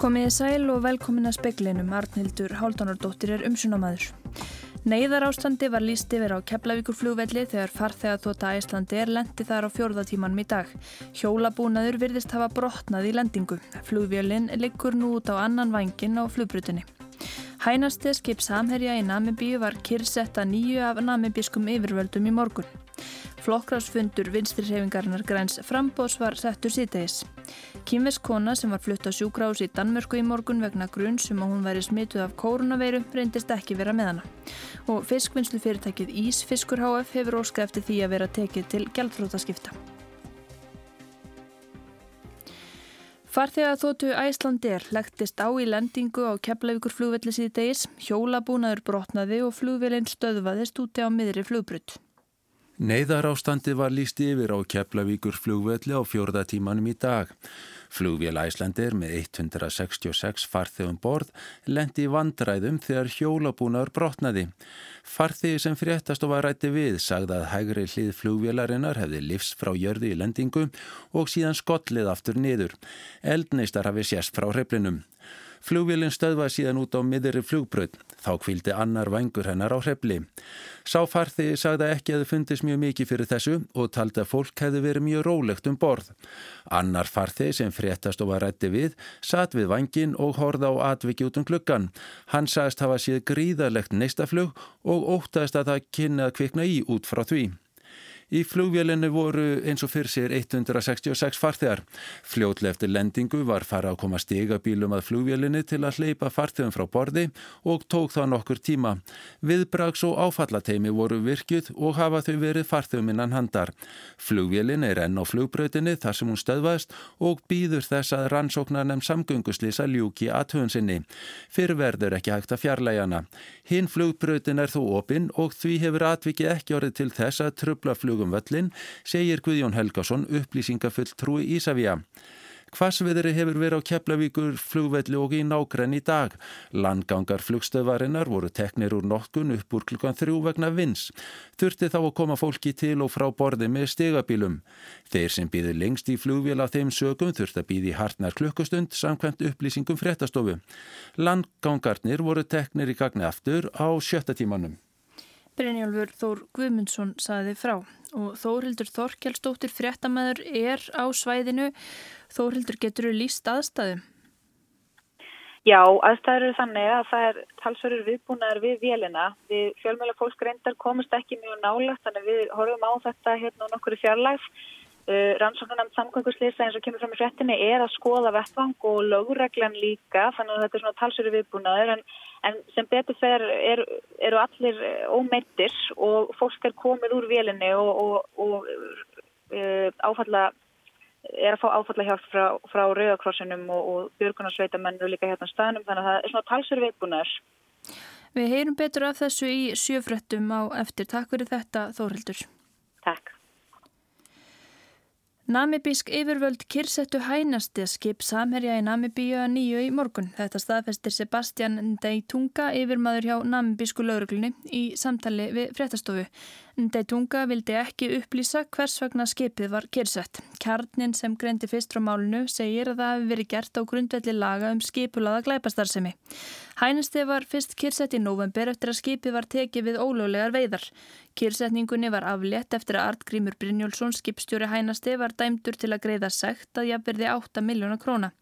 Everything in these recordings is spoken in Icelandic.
Komiði sæl og velkomin að speklinum, Arnhildur Háldanardóttir er umsunamaður. Neiðar ástandi var líst yfir á Keflavíkur flugvelli þegar farþegar þóta Æslandi er lendi þar á fjórðatímanum í dag. Hjólabúnaður virðist hafa brotnað í lendingu. Flugvélinn liggur nú út á annan vangin á flugbrutinni. Hænasti skip samherja í Namibíu var kyrsetta nýju af namibískum yfirvöldum í morgun. Flokkrásfundur vinstrirhefingarnar græns frambós var settur síðtegis. Kínvesk kona sem var flutt á sjúkrás í Danmörku í morgun vegna grunn sem að hún væri smituð af koronaveiru reyndist ekki vera með hana. Og fiskvinnslu fyrirtækið Ísfiskur HF hefur óskað eftir því að vera tekið til gældfrótaskipta. Farþegar þóttu Æslandir legtist á í lendingu á Keflavíkur flugvelli síðdegis, hjólabúnaður brotnaði og flugvelin stöðvaðist úti á miðri flugbrutt. Neiðar ástandi var líst yfir á Keflavíkur flugvelli á fjórða tímanum í dag. Flugvél Æslandir með 166 farþegum borð lendi í vandræðum þegar hjólabúnaður brotnaði. Farþegi sem fréttast og var rætti við sagði að hægri hlið flugvélarinnar hefði livs frá jörði í lendingu og síðan skollið aftur niður. Eldneistar hafi sérst frá hreflinum. Flugvélinn stöðvaði síðan út á miðri flugbröð. Þá kvildi annar vangur hennar á hrefli. Sáfarði sagði ekki að það fundist mjög mikið fyrir þessu og taldi að fólk hefði verið mjög rólegt um borð. Annar farði sem fréttast og var rætti við, satt við vangin og horða á atviki út um klukkan. Hann sagðist hafa síð gríðarlegt neistaflug og óttast að það kynna að kvikna í út frá því. Í flugvélinu voru eins og fyrir sér 166 farþegar. Fljótlega eftir lendingu var fara að koma stigabílum að flugvélinu til að hleypa farþegum frá borði og tók það nokkur tíma. Viðbrags og áfallateimi voru virkjuð og hafa þau verið farþegum innan handar. Flugvélin er enn á flugbröðinni þar sem hún stöðvaðist og býður þess að rannsóknarnem samgönguslýsa ljúki aðtöðunsinni. Fyrir verður ekki hægt að fjarlægjana. Hinn flugbröðin er þó opinn og því hefur atvikið ekki orðið til þess að trubla flug flugum völlin, segir Guðjón Helgason upplýsingafull trúi Ísafja. Hvassviðri hefur verið á Keflavíkur flugvelli og í nákrenn í dag. Landgangar flugstöðvarinnar voru teknir úr nokkun upp úr klukkan þrjú vegna vins. Þurfti þá að koma fólki til og frá borði með stegabílum. Þeir sem býði lengst í flugvél af þeim sögum þurfti að býði hartnar klukkustund samkvæmt upplýsingum fréttastofu. Landgangarnir voru teknir í gagni aftur á sjötta tímanum. Brynjálfur Þór Guðmundsson saði frá og Þórildur Þorkjálsdóttir fréttamaður er á svæðinu. Þórildur getur líst aðstæðum? Já, aðstæður eru þannig að það er talsverður viðbúnaður við vélina. Við fjölmjöla fólk reyndar komast ekki mjög nálagt þannig við horfum á þetta hérna á nokkuru fjarlægð. Uh, Rannsóknarnamn samgönguslýsa eins og kemur fram í fréttinni er að skoða vettvang og lögreglan líka þannig að þetta er svona talsverður viðbúnaður en En sem betur þegar er, eru allir ómeittir og fólk er komið úr vélinni og, og, og uh, áfalla, er að fá áfalla hjálp frá, frá Rauðakrossinum og, og björgunarsveitamenn eru líka hérna staðnum þannig að það er svona talsur viðbúnaður. Við heyrum betur af þessu í sjöfröttum á eftir. Takk fyrir þetta Þórildur. Takk. Namibísk yfirvöld kyrsettu hænasti skip samherja í Namibíu að nýju í morgun. Þetta staðfestir Sebastian Ndeitunga yfirmaður hjá namibísku lauruglunni í samtali við fréttastofu. Ndeitunga vildi ekki upplýsa hvers vegna skipið var kyrsett. Kjarnin sem greindi fyrst frá málunu segir að það hefði verið gert á grundvelli laga um skipulaða glæpastarsemi. Hænasti var fyrst kyrsett í november eftir að skipið var tekið við ólöglegar veiðar. Kyrsetningunni var aflétt eftir að Artgrímur Brynjólfsson, skipstjóri hænasti, var dæmdur til að greiða segt að jafnverði 8 miljóna króna.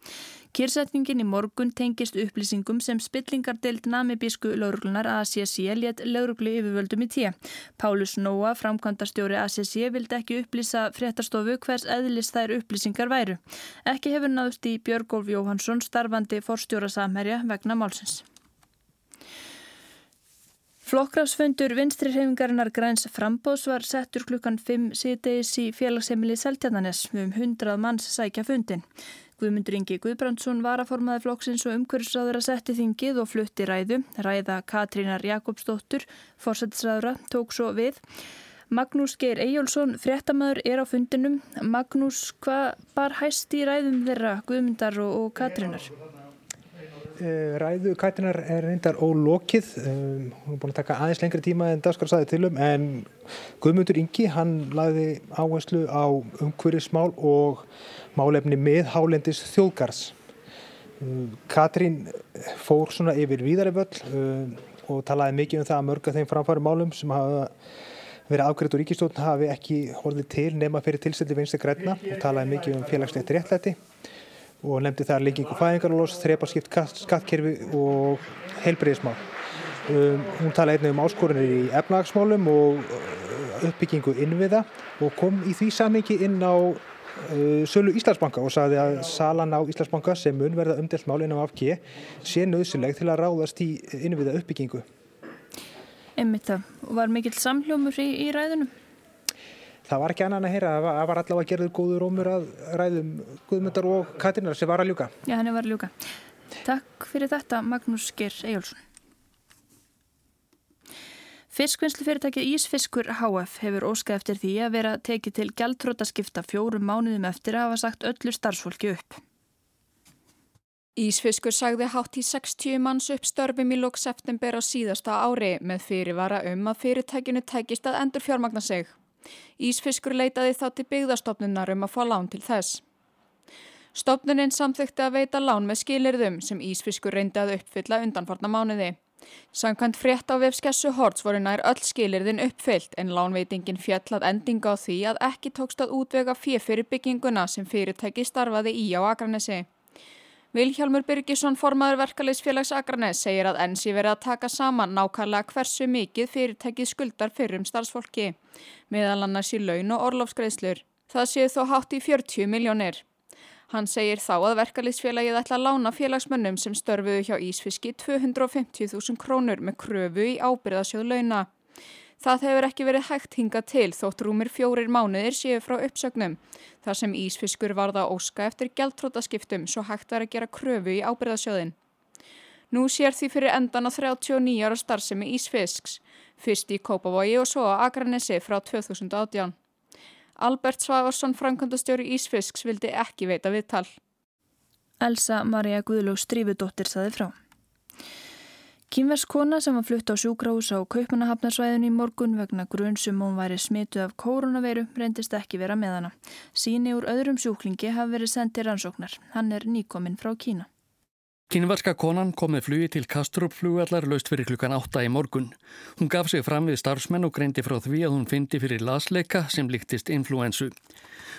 Kyrsetningin í morgun tengist upplýsingum sem spillingardeild namibísku lauruglunar ACC létt lauruglu yfirvöldum í tíu. Pálus Nóa, framkvæmdastjóri ACC, vildi ekki upplýsa fréttastofu hvers eðlis þær upplýsingar væru. Ekki hefur náðust í Björgólf Jóhansson starfandi forstjóra samherja vegna málsins. Flokkrafsfundur vinstri hreyfingarinnar græns frambóðs var settur klukkan 5 síðdeis í félagsheimili Seltjarnanes um 100 manns sækja fundin. Guðmundur Ingi Guðbrandsson var að formaði flokksins og umhverfisraður að setti þingið og flutti ræðu. Ræða Katrínar Jakobsdóttur, fórsættisraðura, tók svo við. Magnús Geir Eyjólfsson, fréttamaður, er á fundinum. Magnús, hvað bar hæst í ræðum þeirra Guðmundar og, og Katrínar? Eh, ræðu Katrínar er reyndar ólokið. Um, hún er búin að taka aðeins lengri tíma en Daskar saði til um en Guðmundur Ingi, hann lagði áherslu á umhverfismál og málefni með hálendis þjóðgars. Katrín fór svona yfir víðari völl um, og talaði mikið um það að mörga þeim framfæri málum sem hafa verið afgriðt úr ríkistofn hafi ekki horfið til nema fyrir tilstilli vinstu græna og talaði mikið um félagslegt réttlæti og nefndi það lengingu fæðingarlós, þrepaskipt skattkerfi og heilbreyðismál. Um, hún talaði einnig um áskorunir í efnagsmálum og uh, uppbyggingu innviða og kom í því samingi inn á sölu Íslandsbanka og sagði að salan á Íslandsbanka sem mun verða umdelt mál inn á AFG sé nöðsileg til að ráðast í innviða uppbyggingu. Emmitt það. Var mikill samljómur í, í ræðunum? Það var ekki annan að heyra. Það var, allavega að gerður góður rómur að ræðum Guðmundar og Katrinar sem var að ljúka. Já, henni var að ljúka. Takk fyrir þetta, Magnús Ger Ejjólfsson. Fiskvinnslufyrirtækið Ísfiskur HF hefur óskað eftir því að vera tekið til gæltrótaskipta fjórum mánuðum eftir að hafa sagt öllu starfsfólki upp. Ísfiskur sagði hátt í 60 manns upp störfum í lók september á síðasta ári með fyrirvara um að fyrirtækinu tækist að endur fjármagna sig. Ísfiskur leitaði þá til byggðastofnunar um að fá lán til þess. Stofnuninn samþykti að veita lán með skilirðum sem Ísfiskur reyndi að uppfylla undanfarna mánuði. Samkvæmt frétt á vefskessu Horts voru nær öll skilirðin uppfyllt en lánveitingin fjallað endinga á því að ekki tókst að útvega fjö fyrir bygginguna sem fyrirtæki starfaði í á Akranesi. Vilhjálmur Byrkisson formaður verkaleysfélags Akranes segir að enn sé verið að taka saman nákvæmlega hversu mikið fyrirtækið skuldar fyrir um starfsfólki, meðal annars í laun og orlofsgreðslur. Það séu þó hátt í 40 miljónir. Hann segir þá að verkalýsfélagið ætla að lána félagsmönnum sem störfuðu hjá Ísfiski 250.000 krónur með kröfu í ábyrðasjóð launa. Það hefur ekki verið hægt hinga til þótt rúmir fjórir mánuðir séu frá uppsögnum þar sem Ísfiskur varða óska eftir geltrótaskiptum svo hægt var að gera kröfu í ábyrðasjóðin. Nú sér því fyrir endan á 39 ára starfsemi Ísfisks, fyrst í Kópavogi og svo á Akranesi frá 2018. Albert Svavarsson, framkvæmdastjóri Ísfisks, vildi ekki veita viðtal. Elsa Maria Guðlús Strífudóttir saði frá. Kínverskona sem var flutt á sjúkrahús á Kaupanahafnarsvæðinu í morgun vegna grunnsum hún væri smitu af koronaveiru reyndist ekki vera með hana. Síni úr öðrum sjúklingi hafi verið sendið rannsóknar. Hann er nýkominn frá Kína. Kínvarska konan kom með flugi til Kastrup flugvallar löst fyrir klukkan 8 í morgun. Hún gaf sig fram við starfsmenn og greindi frá því að hún fyndi fyrir lasleika sem líktist influensu.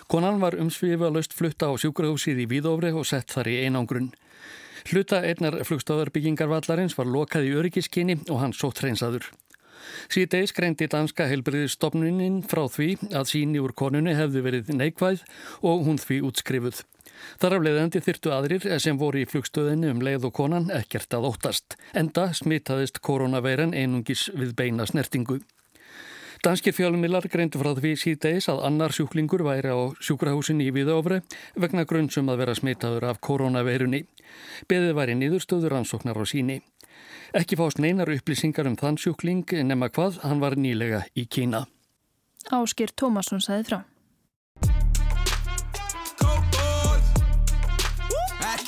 Konan var umsvifa löst flutta á sjúkrahúsið í Víðofri og sett þar í einangrunn. Hluta einnar flugstöðarbyggingarvallarins var lokað í öryggiskinni og hann sótt hreinsaður. Síðdeis greindi danska heilbriðistofnuninn frá því að síni úr konunni hefði verið neikvæð og hún því útskrifuð. Þar af leiðandi þyrtu aðrir sem voru í flugstöðinu um leið og konan ekkert að óttast. Enda smitaðist koronaveiran einungis við beina snertingu. Danskir fjálumillar greindu frá því síðdeis að annar sjúklingur væri á sjúkrahúsin í Víðofri vegna grunnsum að vera smitaður af koronaveirunni. Beðið væri nýðurstöður ansóknar á síni. Ekki fást neinar upplýsingar um þann sjúkling nema hvað hann var nýlega í Kína. Áskir Tómasson sæði frá.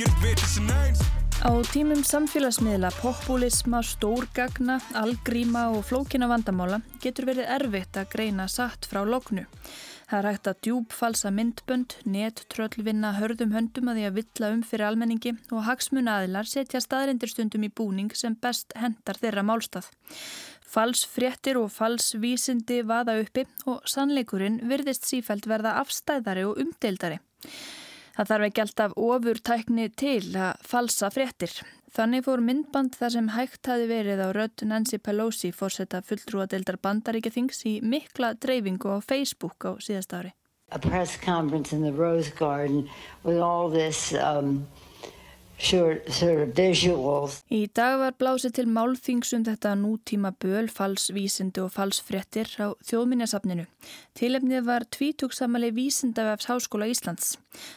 Á tímum samfélagsmiðla, populisma, stórgagna, algríma og flókina vandamála getur verið erfitt að greina satt frá loknu. Það er hægt að djúbfalsa myndbönd, nettröllvinna hörðum höndum að því að villa um fyrir almenningi og hagsmunnaðilar setja staðrindirstundum í búning sem best hendar þeirra málstað. Fals fréttir og fals vísindi vaða uppi og sannleikurinn virðist sífælt verða afstæðari og umdeildari. Það þarf ekki alltaf ofur tækni til að falsa fréttir. Þannig fór myndband þar sem hægt hafi verið á rödd Nancy Pelosi fórsetta fulltrúadeildar bandaríkja þings í mikla dreifingu á Facebook á síðast ári. A press conference in the Rose Garden with all this um, Í dag var blásið til málþingsum þetta nútíma böl, falsvísindi og falsfrettir á þjóðminjasafninu. Tilefnið var tvítugsamali Vísindavefs Háskóla Íslands.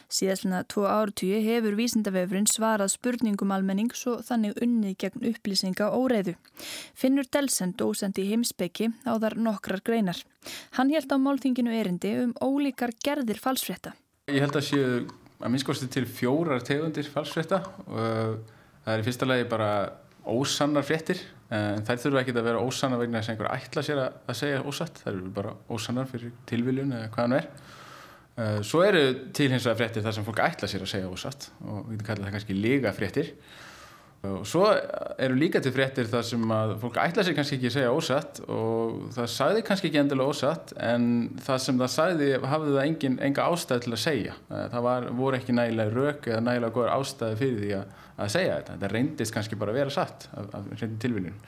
Síðastlega tvo ártugi hefur Vísindavefurinn svarað spurningum almennings og þannig unnið gegn upplýsinga óreiðu. Finnur Delsen, dósend í heimsbyggi, á þar nokkrar greinar. Hann held á málþinginu erindi um ólíkar gerðir falsfretta. Ég held að séu að minnskosti til fjórar tegundir falsfrétta. Og það er í fyrsta lagi bara ósannar fréttir en þær þurfa ekki að vera ósannar vegna þess að einhver ætla sér að segja ósatt, þær eru bara ósannar fyrir tilviljun eða hvaðan er. Uh, svo eru til hins vegar fréttir þar sem fólk ætla sér að segja ósatt og við getum kallað það kannski líga fréttir og svo eru líka til fréttir þar sem að fólk ætla sér kannski ekki að segja ósatt og það sagði kannski ekki endilega ósatt en það sem það sagði hafði það engin, enga ástæði til að segja. Uh, það var, voru ekki nægilega rauk eða nægilega góður ástæði fyrir því að, að segja þetta. Þetta reyndist kannski bara að vera satt af, af reyndin tilviljun.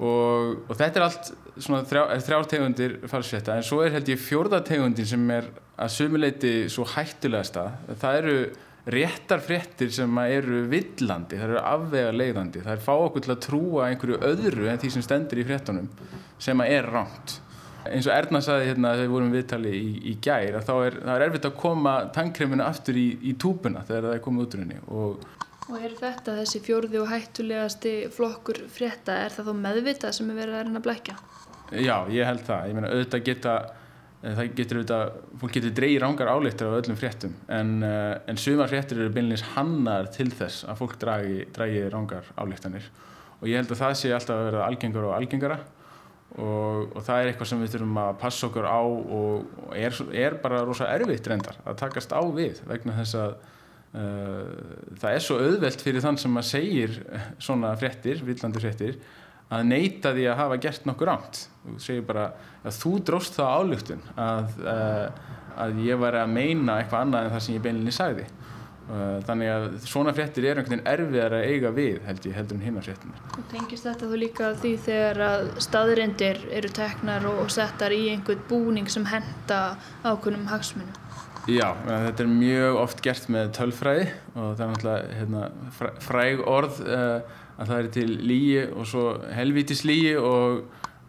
Og, og þetta er allt svona þrjá, þrjártegundir falsfrétta en svo er held ég fjórðategundin sem er að sumuleiti svo hættulegasta. Það eru réttar fréttir sem eru villandi, það eru afvega leiðandi, það er fá okkur til að trúa einhverju öðru en því sem stendur í fréttunum sem er ránt eins og Erna saði hérna þegar við vorum viðtali í, í gær að þá er, er erfitt að koma tankreminu aftur í, í túpuna þegar það er komið út úr henni og Og er þetta þessi fjórði og hættulegasti flokkur frétta, er það þó meðvitað sem er verið að reyna að blækja? Já, ég held það. Ég meina, auðvitað geta, það getur auðvitað, fólk getur dreyið rángar álíktar á öllum fréttum, en, en sumar fréttir eru beinleins hannar til þess að fólk dragi, dragi rángar álíktanir. Og ég held að það sé alltaf að vera algengur og algengara og, og það er eitthvað sem við þurfum að passa okkur á og, og er, er bara rosa erfitt reyndar að takast á við vegna þess að Uh, það er svo auðvelt fyrir þann sem að segir svona fréttir, villandi fréttir að neyta því að hafa gert nokkur ámt þú segir bara að þú dróst það álugtun að, uh, að ég var að meina eitthvað annað en það sem ég beilinni sagði. Uh, þannig að svona fréttir er einhvern veginn erfiðar að eiga við held ég heldur en hinnar fréttinir Og tengist þetta þú líka því þegar að staðrindir eru teknar og settar í einhvern búning sem henda ákunum hagsmunum? Já, þetta er mjög oft gert með tölfræði og það er náttúrulega hérna, fræg orð uh, að það er til lígi og svo helvítis lígi og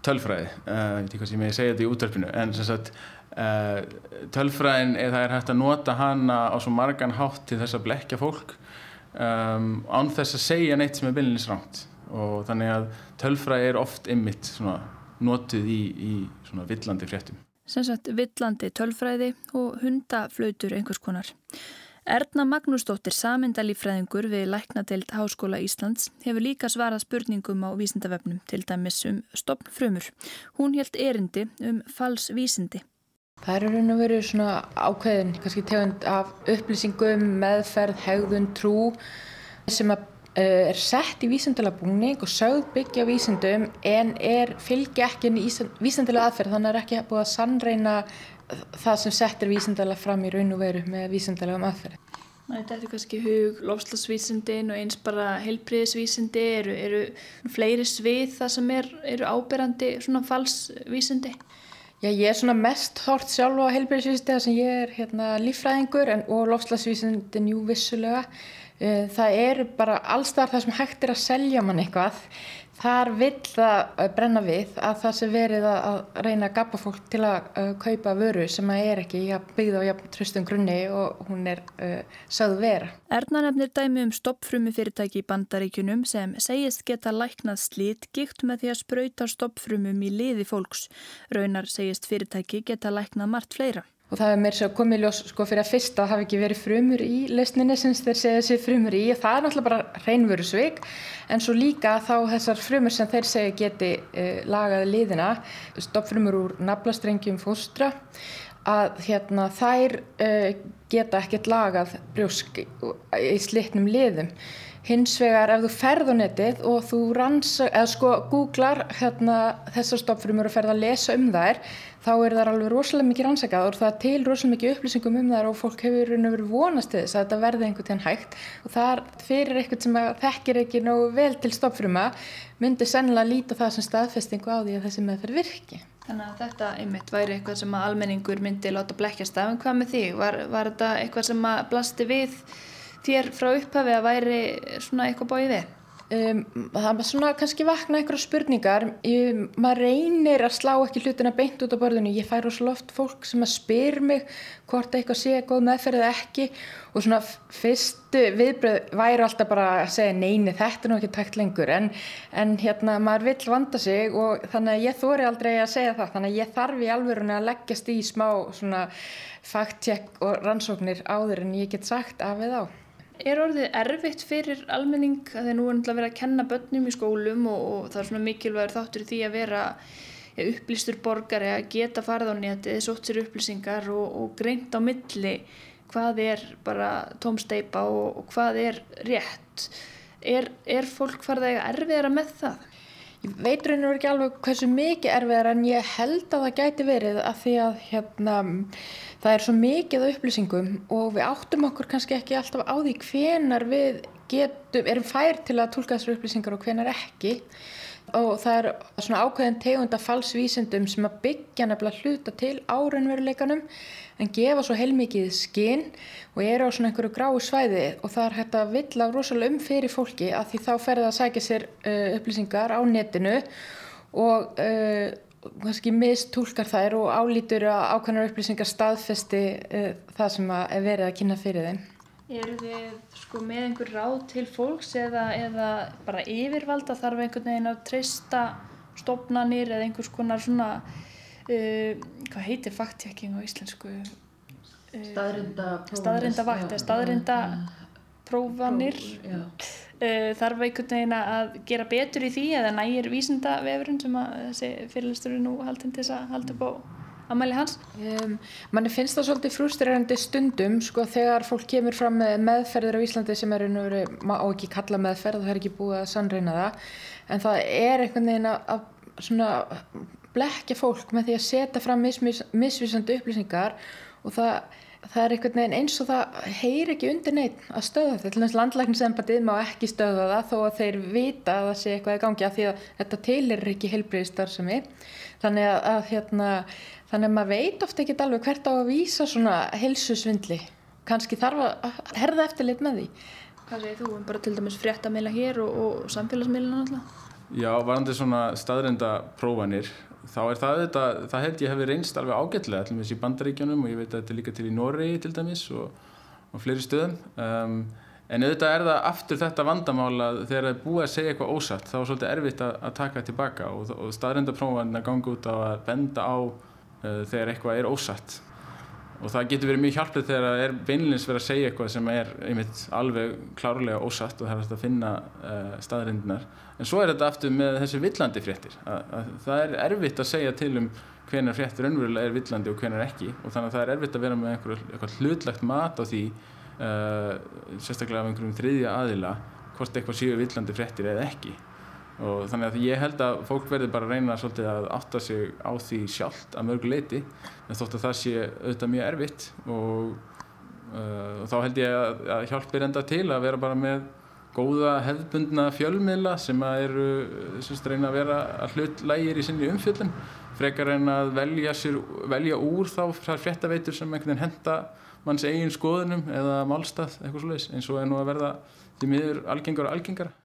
tölfræði. Uh, ég veit ekki hvað sem ég segja þetta í útverfinu en sem sagt uh, tölfræðin er það er hægt að nota hana á svo margan hátt til þess að blekja fólk um, án þess að segja neitt sem er byllinis ránt og þannig að tölfræði er oft ymmit notuð í, í svona villandi fréttum sem sagt villandi tölfræði og hundaflautur einhvers konar. Erna Magnúsdóttir, samindalífræðingur við Læknadeild Háskóla Íslands, hefur líka svarað spurningum á vísindavefnum, til dæmis um stopnfrömmur. Hún helt erindi um falsvísindi. Það eru raun og veru svona ákveðin, kannski tegund af upplýsingum, meðferð, hegðun, trú sem Eh, er sett í vísindilega búning og sögð byggja vísindum en er fylgja ekki vísindilega aðferð þannig að það er ekki búið að sannreina það sem settir vísindilega fram í raun og veru með vísindilegum aðferð. Þetta er kannski hug, lofslagsvísindin og eins bara heilbriðisvísindi, eru, eru fleiri svið það sem er, eru ábyrrandi svona falsvísindi? Já, ég er svona mest hort sjálf á heilbriðisvísindi þar sem ég er hérna, lífræðingur en, og lofslagsvísindin jú vissulega. Eh, það eru bara allstar það sem hægt er að selja mann eitthvað þar vill það eh, brenna við að það sem verið að reyna að gapa fólk til að uh, kaupa vöru sem að er ekki byggð á tröstum grunni og hún er uh, sögð vera. Erna nefnir dæmi um stoppfrumi fyrirtæki í bandaríkunum sem segist geta læknað slítgikt með því að spröyta stoppfrumum í liði fólks. Raunar segist fyrirtæki geta læknað margt fleira og það er mér svo komið ljós sko fyrir að fyrsta hafi ekki verið frumur í lausninni sem þeir segja sér frumur í. Og það er náttúrulega bara reynveru svig en svo líka þá þessar frumur sem þeir segja geti uh, lagað liðina, stoppfrumur úr naflastrengjum fóstra að hérna þær uh, geta ekkert lagað brjósk í slitnum liðum hins vegar ef þú ferð á netið og þú ranns, eða sko googlar hérna þessar stoppfrumur og ferð að lesa um þær þá er það alveg rosalega mikið rannsakað og það er til rosalega mikið upplýsingum um það og fólk hefur verið vonast þess að þetta verði einhvern tíðan hægt og það er fyrir eitthvað sem þekkir ekki nógu vel til stoppfruma myndi sennilega líta það sem staðfestingu á því að þessi meðferð virki. Þannig að þetta einmitt væri eitthvað sem almenningur myndi láta blekkjast af en hvað með því? Var, var þetta eitthvað sem blasti við þér frá upphafi að væri svona eitthvað bóið við? Um, það er svona kannski vakna einhverja spurningar. Ég, maður reynir að slá ekki hlutina beint út á borðinu. Ég fær svo loft fólk sem að spyr mig hvort eitthvað sé góð meðferð eða ekki. Og svona fyrstu viðbröð væri alltaf bara að segja neini þetta er nú ekki takt lengur. En, en hérna maður vill vanda sig og þannig að ég þóri aldrei að segja það. Þannig að ég þarf í alvöruna að leggjast í smá svona fact-check og rannsóknir áður en ég get sagt af eða á Er orðið erfitt fyrir almenning þeir nú er náttúrulega verið að kenna börnum í skólum og, og það er svona mikilvægur þáttur í því að vera upplýstur borgari að geta farið á netið, sótt sér upplýsingar og, og greint á milli hvað er bara tómsteipa og, og hvað er rétt. Er, er fólk farið að erfiðra með það? Ég veit raun og ekki alveg hversu mikið erfiðar en ég held að það gæti verið að því að hérna, það er svo mikið upplýsingum og við áttum okkur kannski ekki alltaf á því hvenar við getum, erum fær til að tólka þessar upplýsingar og hvenar ekki og það er svona ákveðin tegunda falsvísindum sem að byggja nefnilega hluta til áraunveruleikanum en gefa svo heilmikið skinn og eru á svona einhverju grái svæði og það er hægt að vilja rosalega um fyrir fólki að því þá ferða að sækja sér uh, upplýsingar á netinu og uh, kannski mistúlkar þær og álítur að ákveðnar upplýsingar staðfesti uh, það sem er verið að kynna fyrir þeim. Eru þið sko með einhver ráð til fólks eða, eða bara yfirvalda þarf einhvern veginn að treysta stofnanir eða einhvers konar svona uh, hvað heitir fakttjekking á íslensku? Uh, staðrinda vakt eða staðrinda prófanir. Uh, þarf einhvern veginn að gera betur í því eða nægir vísinda vefurinn sem að þessi fyrirlistur er nú haldinn til þess að halda upp á aðmæli hans? Um, manni finnst það svolítið frústrerandi stundum sko þegar fólk kemur fram með meðferðir á Íslandi sem er einhverju, maður á ekki kalla meðferð það er ekki búið að sannreina það en það er einhvern veginn að svona blekja fólk með því að setja fram misvis, misvísandi upplýsingar og það það er einhvern veginn eins og það heyr ekki undir neitt að stöða þetta til þess að landlækningsempatið má ekki stöða það þó að þeir vita að það sé eitthvað í gangi að því að þetta teilir ekki heilbreyðstar sem er þannig að, að hérna, þannig að maður veit ofta ekki alveg hvert á að vísa svona helsusvindli kannski þarf að herða eftirlit með því. Hvað segir þú um bara til dæmis fréttamila hér og, og samfélagsmiðluna alltaf? Já, varandi svona staðrenda prófanir þá er það þetta, það held ég hefði reynst alveg ágætlega allir með þessi bandaríkjónum og ég veit að þetta er líka til í Noregi til dæmis og, og fleiri stöðum. Um, en auðvitað er það aftur þetta vandamála þegar það er búið að segja eitthvað ósatt þá er svolítið erfitt að, að taka tilbaka og, og staðrendaprófanina gangi út á að benda á uh, þegar eitthvað er ósatt og það getur verið mjög hjálplið þegar það er beinleins verið að segja eitthvað sem er einmitt alveg klárlega ósatt og það er að finna uh, staðrendinar en svo er þetta aftur með þessi villandi fréttir að, að það er erfitt að segja til um hvenar fréttir önverulega er villandi og hvenar ekki. Og þannig að það er erfitt að vera með einhver, eitthvað hlutlagt mat á því uh, sérstaklega af einhverjum þriðja aðila hvort eitthvað séu villandi fréttir eða ekki. Og þannig að ég held að fólk verður bara að reyna svolítið að átta sig á því sjálft að mörgu leiti en þótt að það sé auðvitað mjög erfitt og, uh, og þá held ég að, að hjálpir enda til að vera bara með góða hefðbundna fjölmiðla sem að eru semst reyna að vera að hlut lægir í sinni umfjöldun frekar en að velja, sér, velja úr þá fréttaveitur sem einhvern veginn henda manns eigin skoðunum eða málstað eitthvað slúðis eins og er nú að verða því miður algengar og algengara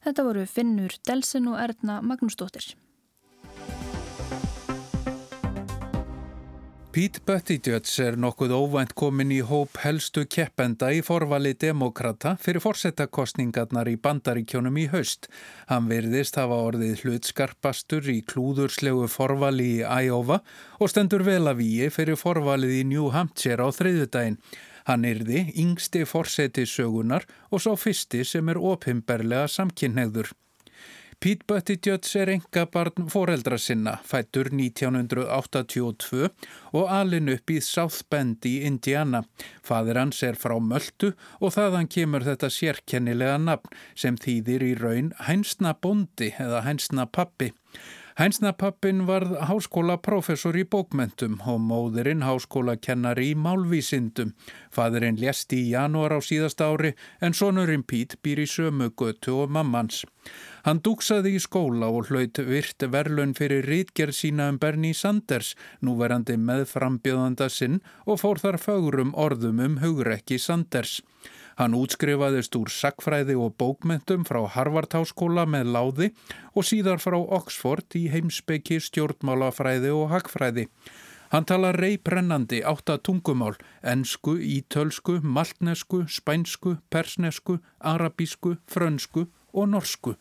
Þetta voru Finnur Delsen og Erna Magnúsdóttir. Pete Buttigieg er nokkuð óvænt komin í hóp helstu keppenda í forvali demokrata fyrir forsettakostningarnar í bandaríkjónum í haust. Hann virðist hafa orðið hlutskarpastur í klúðurslegu forvali í Iowa og stendur vel að víi fyrir forvalið í New Hampshire á þriðudaginn. Hann yrði yngsti forseti sögunar og svo fyrsti sem er opimberlega samkynneigður. Pete Buttigieg er enga barn foreldra sinna, fættur 1982 og alin upp í South Bend í Indiana. Fadir hans er frá Möldu og þaðan kemur þetta sérkennilega nafn sem þýðir í raun hænsna bondi eða hænsna pappi. Hænsnapappin varð háskólaprofessor í bókmentum og móðurinn háskólakennari í málvísindum. Fadurinn lést í janúar á síðast ári en sonurinn Pít býr í sömu götu og mammans. Hann dúksaði í skóla og hlaut virt verlun fyrir rítgerð sína um Bernie Sanders, núverandi meðframbjöðanda sinn og fór þar fagrum orðum um hugrekki Sanders. Hann útskrifaðist úr sakfræði og bókmentum frá Harvard-háskóla með láði og síðar frá Oxford í heimsbyggi stjórnmálafræði og hagfræði. Hann tala reyprennandi átta tungumál, ensku, ítölsku, maltnesku, spænsku, persnesku, arabísku, frönsku og norsku.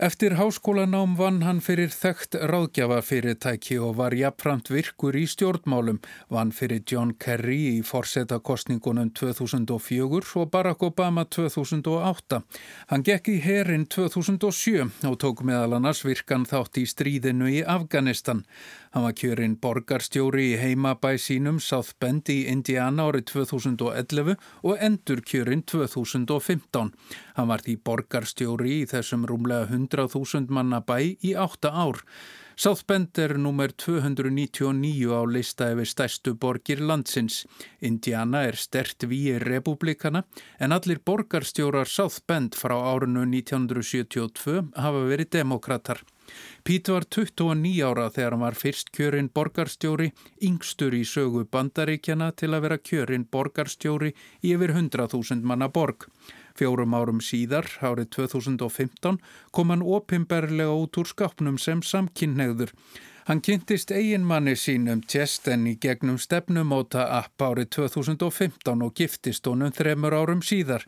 Eftir háskólanám vann hann fyrir þekkt ráðgjafafyrirtæki og var jafnframt virkur í stjórnmálum, vann fyrir John Kerry í forsetakostningunum 2004 og Barack Obama 2008. Hann gekk í herin 2007 og tók meðal annars virkan þátt í stríðinu í Afganistan. Hann var kjörinn borgarstjóri í heimabæ sínum South Bend í Indiana árið 2011 og endur kjörinn 2015. Hann var því borgarstjóri í þessum rúmlega 100.000 manna bæ í átta ár. South Bend er nummer 299 á lista yfir stærstu borgir landsins. Indiana er stert víi republikana en allir borgarstjórar South Bend frá árinu 1972 hafa verið demokrater. Pít var 29 ára þegar hann var fyrst kjörinn borgarstjóri, yngstur í sögu bandaríkjana til að vera kjörinn borgarstjóri í yfir 100.000 manna borg. Fjórum árum síðar, árið 2015, kom hann opimberlega út úr skapnum sem samkynnegður. Hann kynntist eiginmanni sínum Tjesten í gegnum stefnumóta app árið 2015 og giftist honum þremur árum síðar.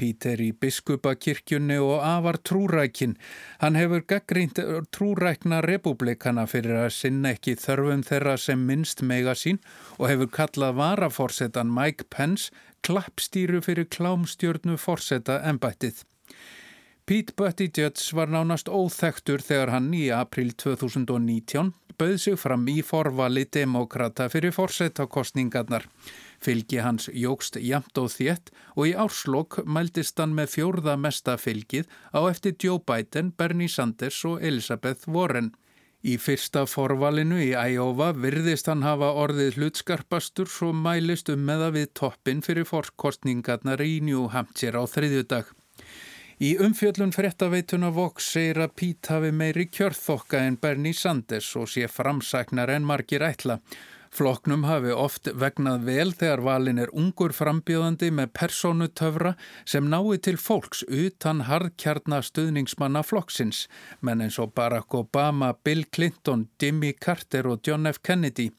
Píter í biskupakirkjunni og afar trúrækin. Hann hefur gaggrínt trúrækna republikana fyrir að sinna ekki þörfum þeirra sem minnst mega sín og hefur kallað varaforsetan Mike Pence klappstýru fyrir klámstjörnu forseta ennbættið. Pete Buttigieg var nánast óþektur þegar hann í april 2019 bauð sig fram í forvali demokrata fyrir forsetakostningarnar. Fylgi hans jógst jamt og þétt og í árslokk mæltist hann með fjórða mesta fylgið á eftir Joe Biden, Bernie Sanders og Elizabeth Warren. Í fyrsta forvalinu í Iowa virðist hann hafa orðið hlutskarpastur svo mælist um meða við toppin fyrir forkostningarnar í New Hampshire á þriðjudag. Í umfjöllun frettaveituna Vox segir að Pít hafi meiri kjörþokka en Bernie Sanders og sé framsæknar en margir ætla. Floknum hafi oft vegnað vel þegar valin er ungur frambjóðandi með personutöfra sem nái til fólks utan hardkjarna stuðningsmanna flokksins, menn eins og Barack Obama, Bill Clinton, Jimmy Carter og John F. Kennedy.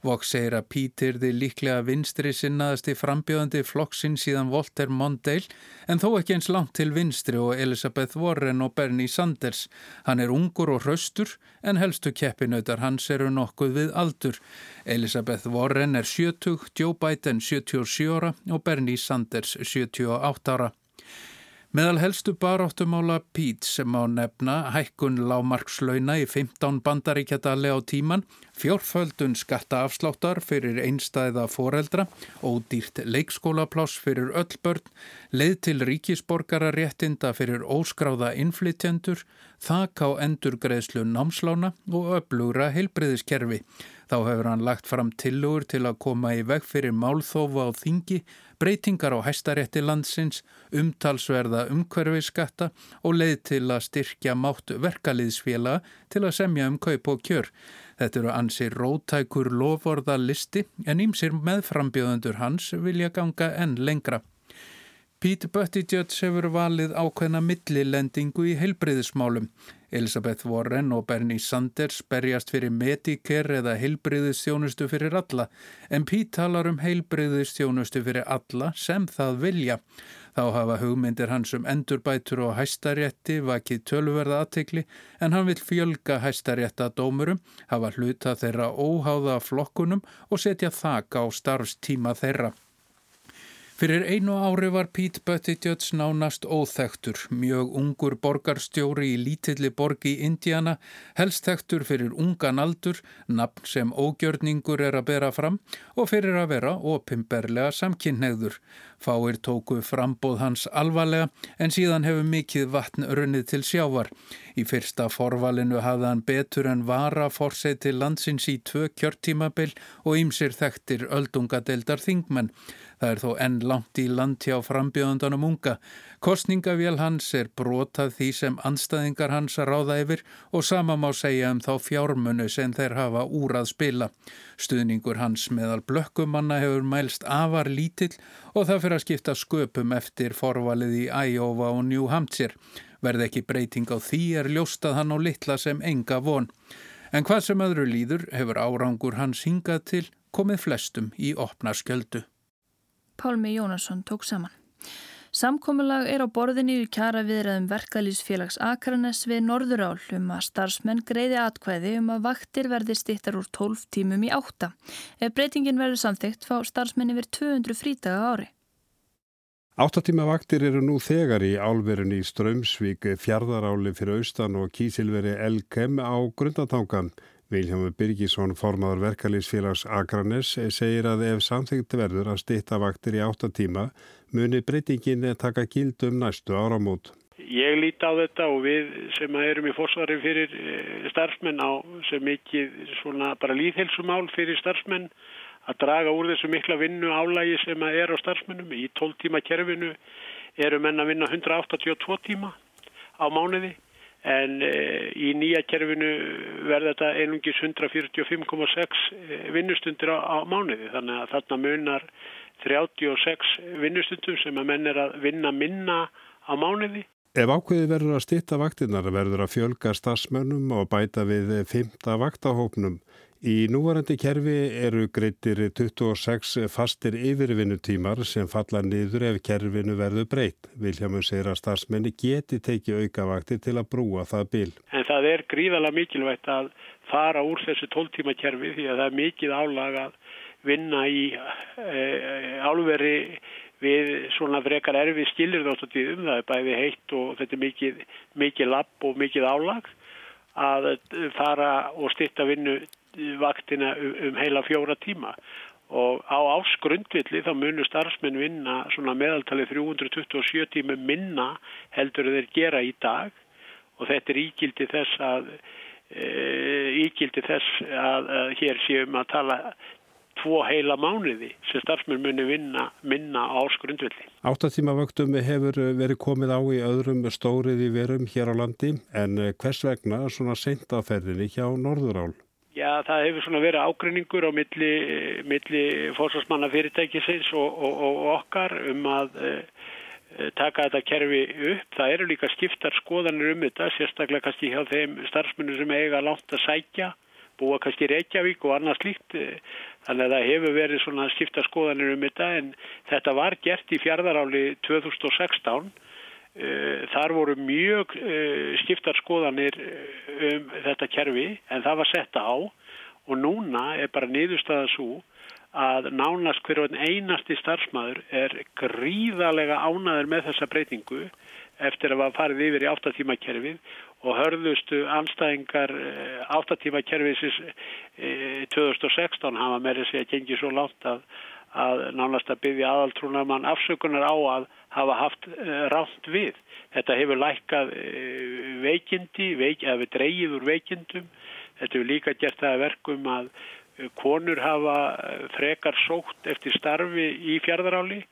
Vox segir að Pítir þið líklega vinstri sinnaðasti frambjóðandi flokksins síðan Walter Mondale, en þó ekki eins langt til vinstri og Elizabeth Warren og Bernie Sanders. Hann er ungur og hraustur, en helstu keppinautar hans eru nokkuð við aldur. Elizabeth Warren er 70, Joe Biden 77 ára og Bernie Sanders 78 ára. Meðal helstu baráttumála Pete sem á nefna hækkun lámarkslauna í 15 bandaríkjadali á tíman, fjórföldun skattaafsláttar fyrir einstæða foreldra, ódýrt leikskólapláss fyrir öll börn, leið til ríkisborgara réttinda fyrir óskráða inflytjendur, þak á endurgreðslu námslána og öflugra heilbriðiskerfi. Þá hefur hann lagt fram tilugur til að koma í veg fyrir málþófa á þingi, breytingar á hæstarétti landsins, umtalsverða umhverfiskatta og leið til að styrkja mátt verkaliðsfélaga til að semja um kaup og kjör. Þetta eru ansir rótækur lovorða listi en ímsir meðframbjöðundur hans vilja ganga enn lengra. Pete Buttigieg hefur valið ákveðna millilendingu í heilbriðismálum. Elisabeth Warren og Bernie Sanders berjast fyrir Medicare eða heilbriðistjónustu fyrir alla en Pete talar um heilbriðistjónustu fyrir alla sem það vilja. Þá hafa hugmyndir hans um endurbætur og hæstarétti vakið tölverða aðtekli en hann vil fjölga hæstarétta dómurum, hafa hluta þeirra óháða flokkunum og setja þak á starfstíma þeirra. Fyrir einu ári var Pete Buttigieg nánast óþektur, mjög ungur borgarstjóri í lítilli borg í Indiana, helst þektur fyrir ungan aldur, nafn sem ógjörningur er að bera fram og fyrir að vera opimberlega samkynneiður. Fáir tóku frambóð hans alvarlega en síðan hefur mikið vatn runnið til sjávar. Í fyrsta forvalinu hafði hann betur en vara fórseti landsins í tvö kjörtímabil og ýmsir þekktir öldungadeildar þingmenn. Það er þó enn langt í land hjá frambjöðundanum unga. Kostningavél hans er brotað því sem anstæðingar hans að ráða yfir og sama má segja um þá fjármunu sem þeir hafa úr að spila. Stuðningur hans meðal blökkumanna hefur mælst afar lítill og það fyrir að skipta sköpum eftir forvalið í Iowa og New Hampshire. Verð ekki breyting á því er ljóstað hann á litla sem enga von. En hvað sem öðru líður hefur árangur hans hingað til komið flestum í opna skjöldu. Pálmi Jónasson tók saman. Samkomulag er á borðinni í kjara viðræðum verkalýsfélags Akranes við Norðurál um að starfsmenn greiði atkvæði um að vaktir verði stittar úr 12 tímum í 8. Ef breytingin verður samþygt fá starfsmenn yfir 200 frítaga ári. Áttatíma vaktir eru nú þegar í álverun í Strömsvík, fjardaráli fyrir austan og kísilveri Elkem á grundatangan. Viljámi Birgisson, formadur verkalýsfélags Akranes, segir að ef samþygt verður að stitta vaktir í áttatíma muni breytingin taka gildum næstu áramót. Ég líti á þetta og við sem erum í fórsvari fyrir eh, starfsmenn á sem ekki svona bara líðhelsumál fyrir starfsmenn að draga úr þessu mikla vinnu álægi sem er á starfsmennum. Í 12 tíma kerfinu eru menn að vinna 182 tíma á mánuði en e, í nýja kerfinu verður þetta einungis 145,6 vinnustundir á, mánuði þannig að þarna munar 36 vinnustundum sem að menn er að vinna minna á mánuði. Ef ákveði verður að stitta vaktinnar verður að fjölga stafsmönnum og bæta við fymta vaktahópnum. Í núvarandi kerfi eru greittir 26 fastir yfirvinnutímar sem falla niður ef kerfinu verður breytt. Viljámur segir að stafsmenni geti tekið aukavaktir til að brúa það bil. En það er gríðala mikilvægt að fara úr þessu 12 tíma kerfi því að það er mikið álag að vinna í e, álveri við svona frekar erfi skilir þáttutíðum, það er bæði heitt og þetta er mikið, mikið lapp og mikið álag að fara og stitta vinnu vaktina um, um heila fjóra tíma og á ásgrundvilli þá munur starfsmenn vinna svona meðaltali 327 tíma minna heldur þeir gera í dag og þetta er ígildi þess að e, ígildi þess að, að hér séum að tala tvo heila mánuði sem starfsmenn muni vinna minna á ásgrundvilli. Áttatíma vöktum hefur verið komið á í öðrum stórið í verum hér á landi en hvers vegna svona seintaferðinni hjá Norðurál? Já, það hefur svona verið ágrinningur á milli, milli fórsvarsmanna fyrirtækisins og, og, og okkar um að e, taka þetta kerfi upp. Það eru líka skiptar skoðanir um þetta, sérstaklega kannski hjá þeim starfsmunum sem eiga langt að sækja, búa kannski Reykjavík og annað slíkt. Þannig að það hefur verið svona skiptar skoðanir um þetta en þetta var gert í fjárðaráli 2016 Eh, þar voru mjög eh, skiptar skoðanir eh, um þetta kerfi en það var setta á. Og núna er bara niðurstaða svo að nánast hverjum einasti starfsmæður er gríðalega ánaður með þessa breytingu eftir að það farið yfir í áttatímakerfið og hörðustu anstæðingar áttatímakerfið 2016 hafa með þess að gengi svo langt að að nánast að byggja aðaltrúnamann afsökunar á að hafa haft uh, rátt við. Þetta hefur lækkað uh, veikindi, veik, eða við dreyið úr veikindum. Þetta hefur líka gert það verkum að uh, konur hafa frekar sótt eftir starfi í fjárðaráli.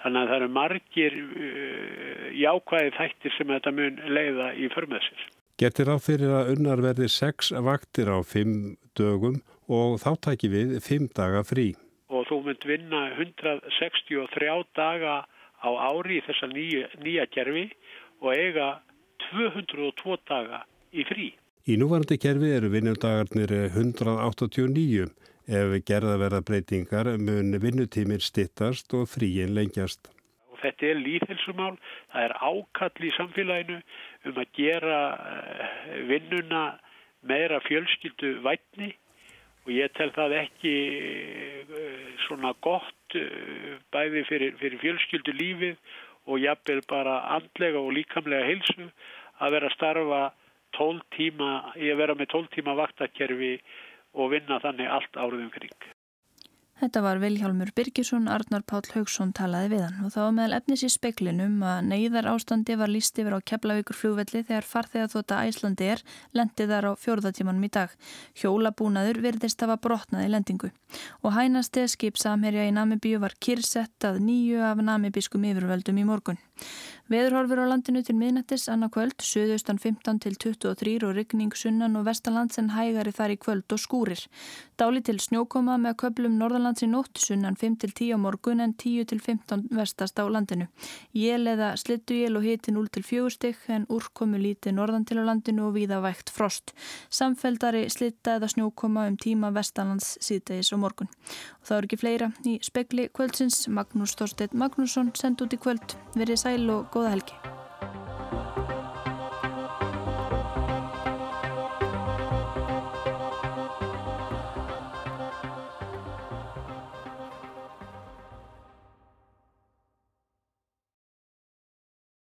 Þannig að það eru margir jákvæði þættir sem þetta mun leiða í förmessir. Getur á fyrir að unnar verði sex vaktir á fimm dögum og þá tæki við fimm daga frí þú mynd vinna 163 daga á ári í þessa nýja, nýja kerfi og eiga 202 daga í frí. Í núvarandi kerfi eru vinnundagarnir 189. Ef gerða verða breytingar mun vinnutímir stittast og fríin lengjast. Og þetta er líðhelsumál, það er ákall í samfélaginu um að gera eh, vinnuna meira fjölskyldu vætni og ég tel það ekki eh, svona gott eh, bæði fyrir, fyrir fjölskyldu lífið og jafnvel bara andlega og líkamlega heilsu að vera að starfa 12 tíma, ég vera með 12 tíma vaktakerfi og vinna þannig allt árið umkring. Þetta var Viljálmur Birgisson, Arnar Páll Haugsson talaði við hann og þá meðal efnis í speklinum að neyðar ástandi var líst yfir á Keflavíkur flugvelli þegar farþegar þótt að Æslandi er lendið þar á fjórðatímanum í dag. Hjólabúnaður virðist hafa brotnaði lendingu og hænasti skip samherja í Namibíu var kyrsett að nýju af namibískum yfirvöldum í morgun. Veðurhorfur á landinu til miðnættis annað kvöld, söðaustan 15 til 23 og ryggning sunnan og vestalands en hægari þar í kvöld og skúrir. Dáli til snjókoma með köplum norðalands í nótt, sunnan 5 til 10 á morgun en 10 til 15 vestast á landinu. Jél eða slittu jél og hiti 0 til 4 stygg en úrkomu líti norðan til á landinu og víða vægt frost. Samfeldari slitta eða snjókoma um tíma vestalands síðdegis og morgun. Og það er ekki fleira í spekli kvöldsins. Magnús Þorstedt Magnússon send út í kvöld. Verið sæl. Sæl og góða helgi.